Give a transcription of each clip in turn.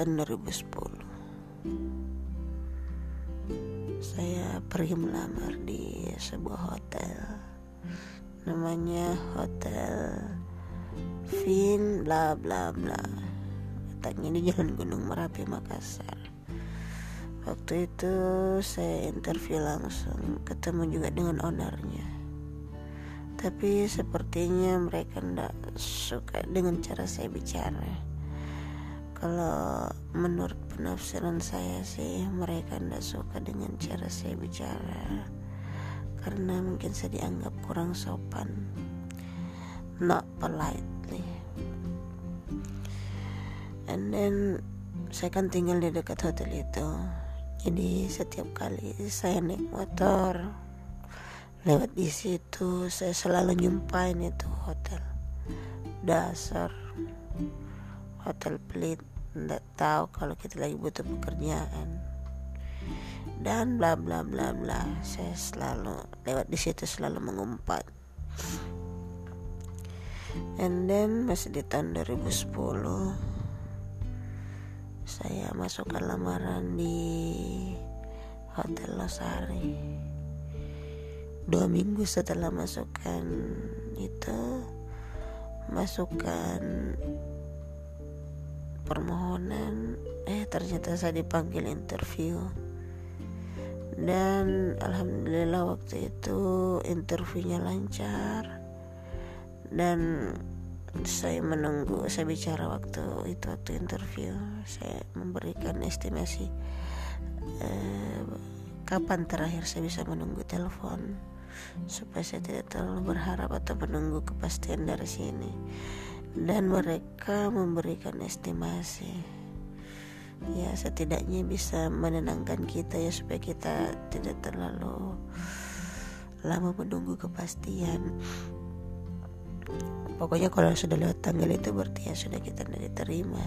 tahun 2010 saya pergi melamar di sebuah hotel. Namanya hotel Vin bla bla bla. Letaknya di Jalan Gunung Merapi Makassar. Waktu itu saya interview langsung ketemu juga dengan ownernya. Tapi sepertinya mereka tidak suka dengan cara saya bicara kalau menurut penafsiran saya sih mereka tidak suka dengan cara saya bicara. Karena mungkin saya dianggap kurang sopan. Not politely. And then saya kan tinggal di dekat hotel itu. Jadi setiap kali saya naik motor lewat di situ saya selalu nyumpain itu hotel. Dasar. Hotel pelit nggak tahu kalau kita lagi butuh pekerjaan. Dan bla bla bla bla. Saya selalu lewat di situ selalu mengumpat. And then masih di tahun 2010 saya masukkan lamaran di Hotel Losari. Dua minggu setelah masukkan itu masukkan permohonan. Eh ternyata saya dipanggil interview. Dan alhamdulillah waktu itu interviewnya lancar. Dan saya menunggu saya bicara waktu itu waktu interview saya memberikan estimasi eh, kapan terakhir saya bisa menunggu telepon supaya saya tidak terlalu berharap atau menunggu kepastian dari sini dan mereka memberikan estimasi. Ya setidaknya bisa menenangkan kita ya supaya kita tidak terlalu lama menunggu kepastian. Pokoknya kalau sudah lewat tanggal itu berarti ya sudah kita tidak diterima.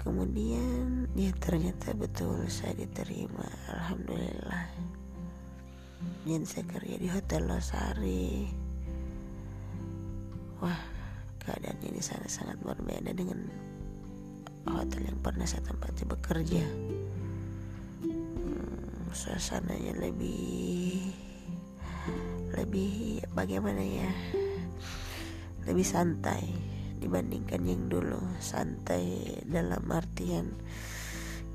Kemudian ya ternyata betul saya diterima. Alhamdulillah. Dan saya kerja di hotel Losari Wah, keadaan ini sangat-sangat berbeda dengan hotel yang pernah saya tempati bekerja. Hmm, suasananya lebih lebih bagaimana ya? Lebih santai dibandingkan yang dulu. Santai dalam artian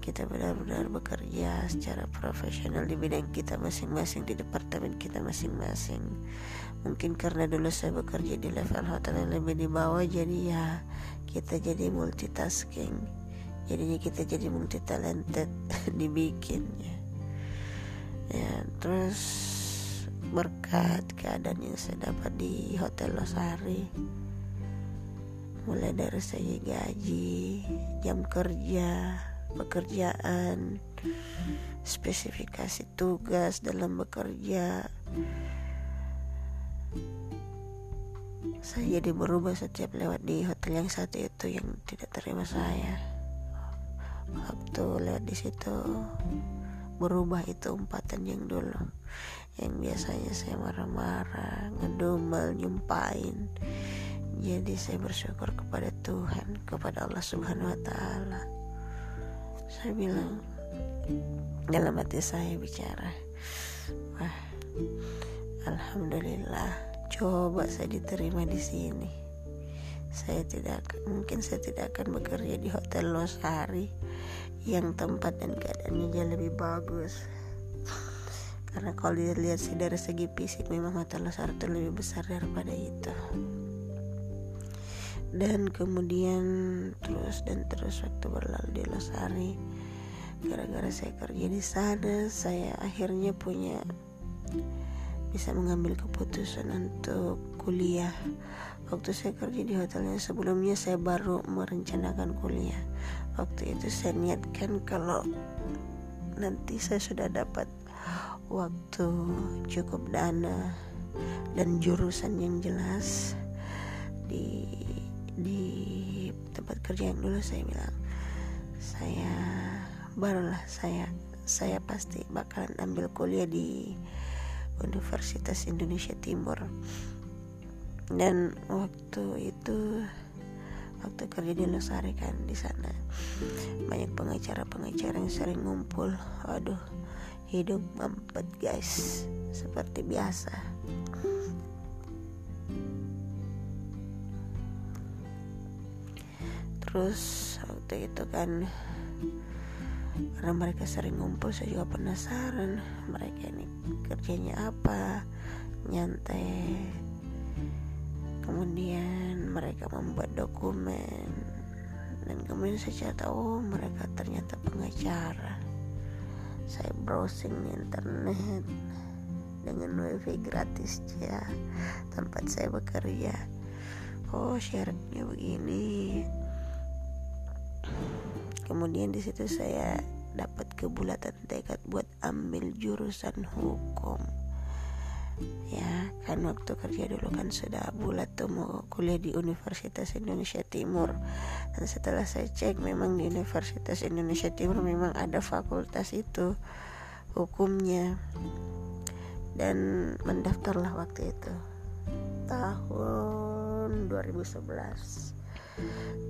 kita benar-benar bekerja secara profesional di bidang kita masing-masing di departemen kita masing-masing. Mungkin karena dulu saya bekerja di level hotel yang lebih di bawah jadi ya kita jadi multitasking. Jadinya kita jadi multi talented dibikin ya. Ya terus berkat keadaan yang saya dapat di hotel Losari mulai dari saya gaji jam kerja pekerjaan, spesifikasi tugas dalam bekerja. Saya jadi berubah setiap lewat di hotel yang satu itu yang tidak terima saya. Waktu lewat di situ berubah itu umpatan yang dulu yang biasanya saya marah-marah, ngedumel, nyumpain. Jadi saya bersyukur kepada Tuhan, kepada Allah Subhanahu wa taala saya bilang dalam hati saya bicara. Wah alhamdulillah coba saya diterima di sini. Saya tidak mungkin saya tidak akan bekerja di hotel Losari yang tempat dan keadaannya jauh lebih bagus. Karena kalau dilihat sih dari segi fisik memang hotel Losari itu lebih besar daripada itu dan kemudian terus dan terus waktu berlalu di Losari gara-gara saya kerja di sana saya akhirnya punya bisa mengambil keputusan untuk kuliah. Waktu saya kerja di hotelnya sebelumnya saya baru merencanakan kuliah. Waktu itu saya niatkan kalau nanti saya sudah dapat waktu cukup dana dan jurusan yang jelas di di tempat kerja yang dulu saya bilang saya barulah saya saya pasti bakalan ambil kuliah di Universitas Indonesia Timur. Dan waktu itu waktu kerja di Losari kan di sana banyak pengacara-pengacara yang sering ngumpul. Aduh hidup mampet guys. Seperti biasa terus waktu itu kan karena mereka sering ngumpul saya juga penasaran mereka ini kerjanya apa nyantai. Kemudian mereka membuat dokumen dan kemudian saya tahu oh, mereka ternyata pengacara. Saya browsing di internet dengan wifi gratis ya. Tempat saya bekerja. Oh syaratnya begini kemudian di situ saya dapat kebulatan tekad buat ambil jurusan hukum. Ya kan waktu kerja dulu kan sudah bulat tuh mau kuliah di Universitas Indonesia Timur. Dan setelah saya cek memang di Universitas Indonesia Timur memang ada fakultas itu hukumnya. Dan mendaftarlah waktu itu. Tahun 2011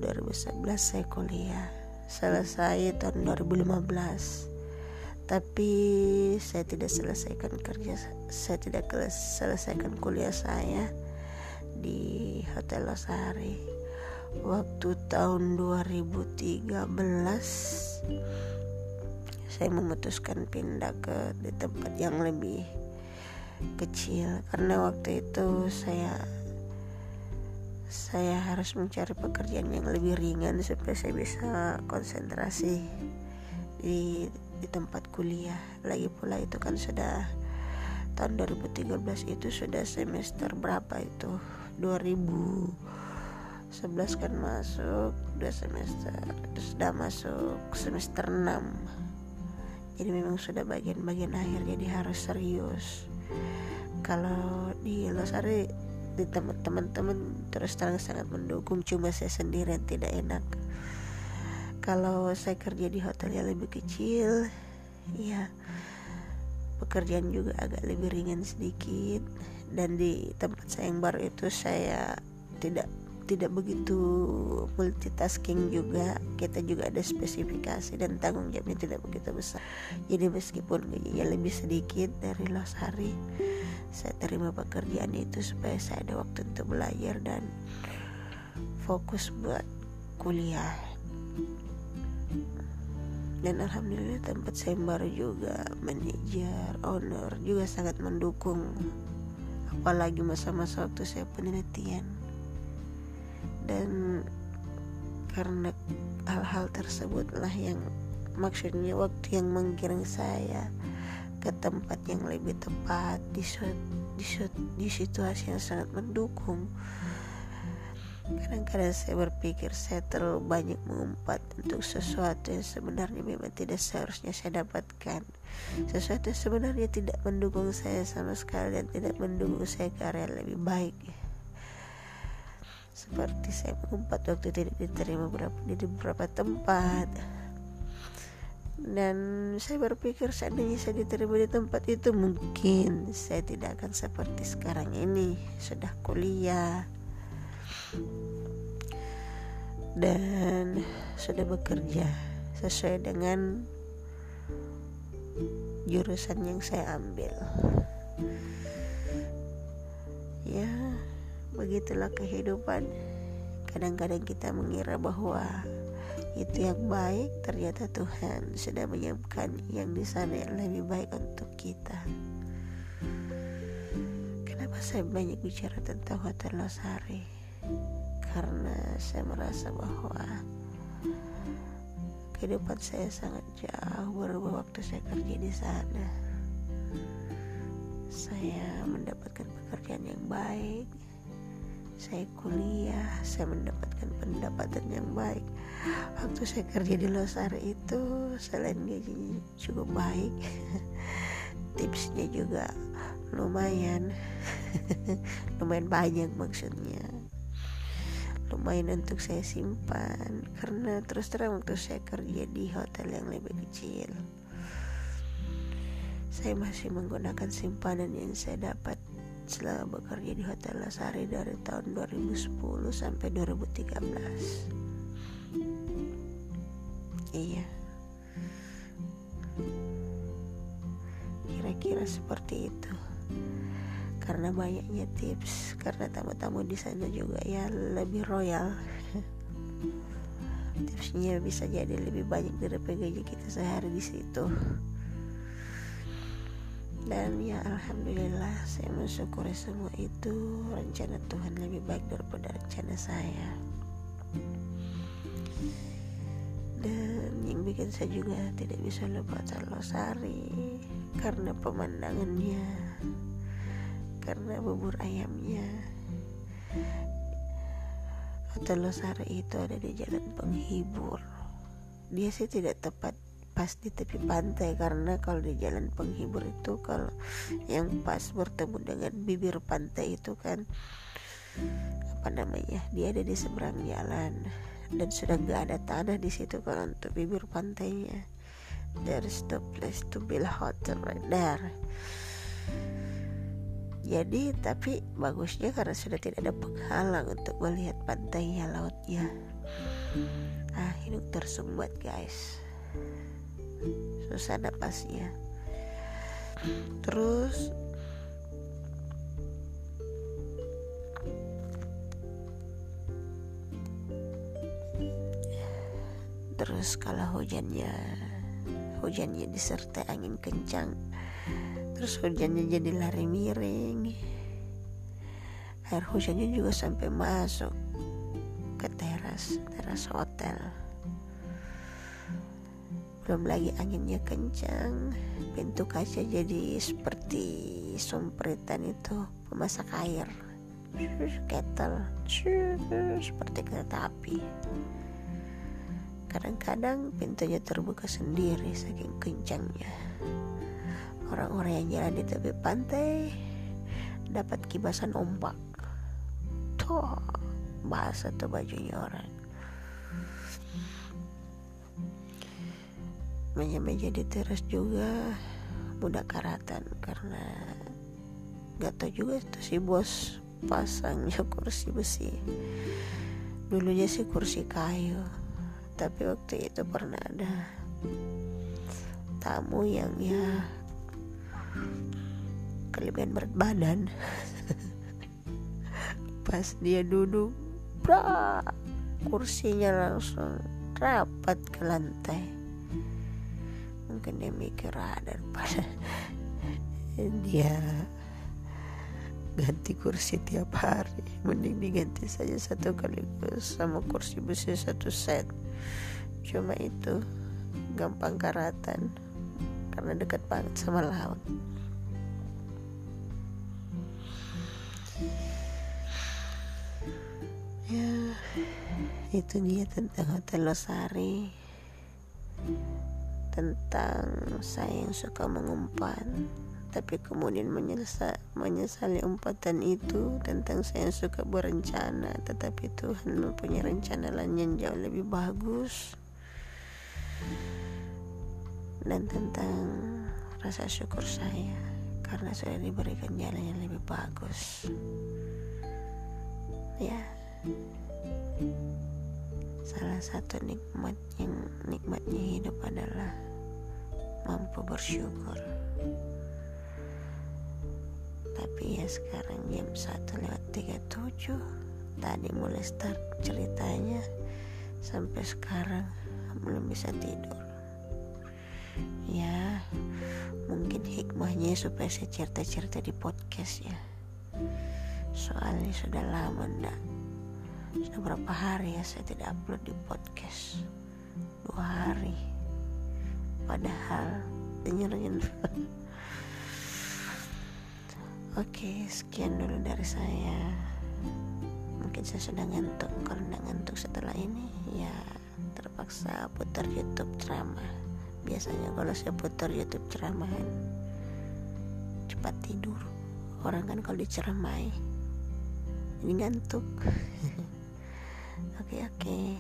2011 saya kuliah selesai tahun 2015 tapi saya tidak selesaikan kerja saya tidak selesaikan kuliah saya di Hotel Losari. Waktu tahun 2013 saya memutuskan pindah ke di tempat yang lebih kecil. Karena waktu itu saya saya harus mencari pekerjaan yang lebih ringan supaya saya bisa konsentrasi di di tempat kuliah. Lagi pula itu kan sudah tahun 2013 itu sudah semester berapa itu? 2011 kan masuk dua semester itu sudah masuk semester 6 jadi memang sudah bagian-bagian akhir jadi harus serius. Kalau di Losari di teman-teman terus terang sangat mendukung cuma saya sendiri yang tidak enak. Kalau saya kerja di hotel yang lebih kecil ya pekerjaan juga agak lebih ringan sedikit. Dan di tempat saya yang baru itu saya tidak tidak begitu multitasking juga. Kita juga ada spesifikasi dan tanggung jawabnya tidak begitu besar. Jadi meskipun gajinya lebih sedikit dari Losari saya terima pekerjaan itu supaya saya ada waktu untuk belajar dan fokus buat kuliah. Dan alhamdulillah tempat saya baru juga manajer owner juga sangat mendukung. Apalagi masa-masa waktu saya penelitian. Dan karena hal-hal tersebutlah yang maksudnya waktu yang menggiring saya ke tempat yang lebih tepat di, di, di situasi yang sangat mendukung. Kadang-kadang saya berpikir saya terlalu banyak mengumpat untuk sesuatu yang sebenarnya memang tidak seharusnya saya dapatkan. Sesuatu yang sebenarnya tidak mendukung saya sama sekali dan tidak mendukung saya ke area lebih baik. Seperti saya mengumpat waktu tidak diterima di beberapa tempat dan saya berpikir seandainya saya diterima di tempat itu mungkin saya tidak akan seperti sekarang ini. Sudah kuliah. Dan sudah bekerja sesuai dengan jurusan yang saya ambil. Ya begitulah kehidupan. Kadang-kadang kita mengira bahwa itu yang baik ternyata Tuhan sudah menyiapkan yang di sana yang lebih baik untuk kita. Kenapa saya banyak bicara tentang Hotel Losari? Karena saya merasa bahwa kehidupan saya sangat jauh berubah waktu saya kerja di sana. Saya mendapatkan pekerjaan yang baik saya kuliah saya mendapatkan pendapatan yang baik. Waktu saya kerja di Losar itu selain gajinya cukup baik tipsnya juga lumayan. Lumayan banyak maksudnya. Lumayan untuk saya simpan karena terus terang waktu saya kerja di hotel yang lebih kecil saya masih menggunakan simpanan yang saya dapat selama bekerja di Hotel Lasari dari tahun 2010 sampai 2013 iya. Kira-kira seperti itu. Karena banyaknya tips karena tamu-tamu di sana juga ya lebih royal. Tipsnya bisa jadi lebih banyak daripada gaji kita sehari di situ dan ya alhamdulillah saya mensyukuri semua itu. Rencana Tuhan lebih baik daripada rencana saya. Dan yang bikin saya juga tidak bisa lupa Losari karena pemandangannya karena bubur ayamnya. Hotel Losari itu ada di jalan penghibur. Dia sih tidak tepat pas di tepi pantai karena kalau di jalan penghibur itu kalau yang pas bertemu dengan bibir pantai itu kan apa namanya dia ada di seberang jalan dan sudah gak ada tanah di situ kalau untuk bibir pantainya. There's the place to build hotel right there. Jadi tapi bagusnya karena sudah tidak ada penghalang untuk melihat pantainya lautnya. Ah hidup tersumbat guys susah napasnya. Terus terus kalau hujannya hujannya disertai angin kencang terus hujannya jadi lari miring. Air hujannya juga sampai masuk ke teras teras hotel belum lagi anginnya kencang pintu kaca jadi seperti sompretan itu. Pemasak air. Kettle. Seperti kereta api. Kadang-kadang pintunya terbuka sendiri saking kencangnya. Orang-orang yang jalan di tepi pantai dapat kibasan ombak. Tuh bahasa tuh bajunya orang meja-meja di teras juga. Mudah karatan karena gak tau juga itu si bos pasangnya kursi besi. Dulunya sih kursi kayu tapi waktu itu pernah ada tamu yang ya kelebihan berat badan. Pas dia duduk bra kursinya langsung rapat ke lantai mungkin dia mikir ah daripada dia ganti kursi tiap hari mending diganti saja satu kali sama kursi besi satu set. Cuma itu gampang karatan karena dekat banget sama laut. Ya itu dia tentang Hotel Losari tentang saya yang suka mengumpat. Tapi kemudian menyesal, menyesali umpatan itu tentang saya yang suka berencana. Tetapi Tuhan mempunyai rencana lain yang jauh lebih bagus. Dan tentang rasa syukur saya karena sudah diberikan jalan yang lebih bagus. Ya Salah satu nikmat yang nikmatnya hidup adalah mampu bersyukur. Tapi ya sekarang jam 1 lewat 37 Tadi mulai start ceritanya Sampai sekarang belum bisa tidur. Ya mungkin hikmahnya supaya saya cerita-cerita di podcast ya. Soalnya sudah lama ndak sudah berapa hari ya saya tidak upload di podcast? Dua hari. Padahal dengerin. Oke sekian dulu dari saya. Mungkin saya sudah ngantuk. Kalau tidak ngantuk setelah ini ya terpaksa putar YouTube drama biasanya kalau saya putar YouTube ceramah cepat tidur. Orang kan kalau diceramai ini ngantuk Oke.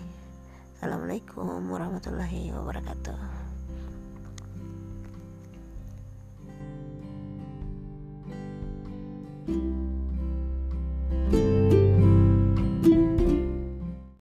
Assalamualaikum warahmatullahi wabarakatuh.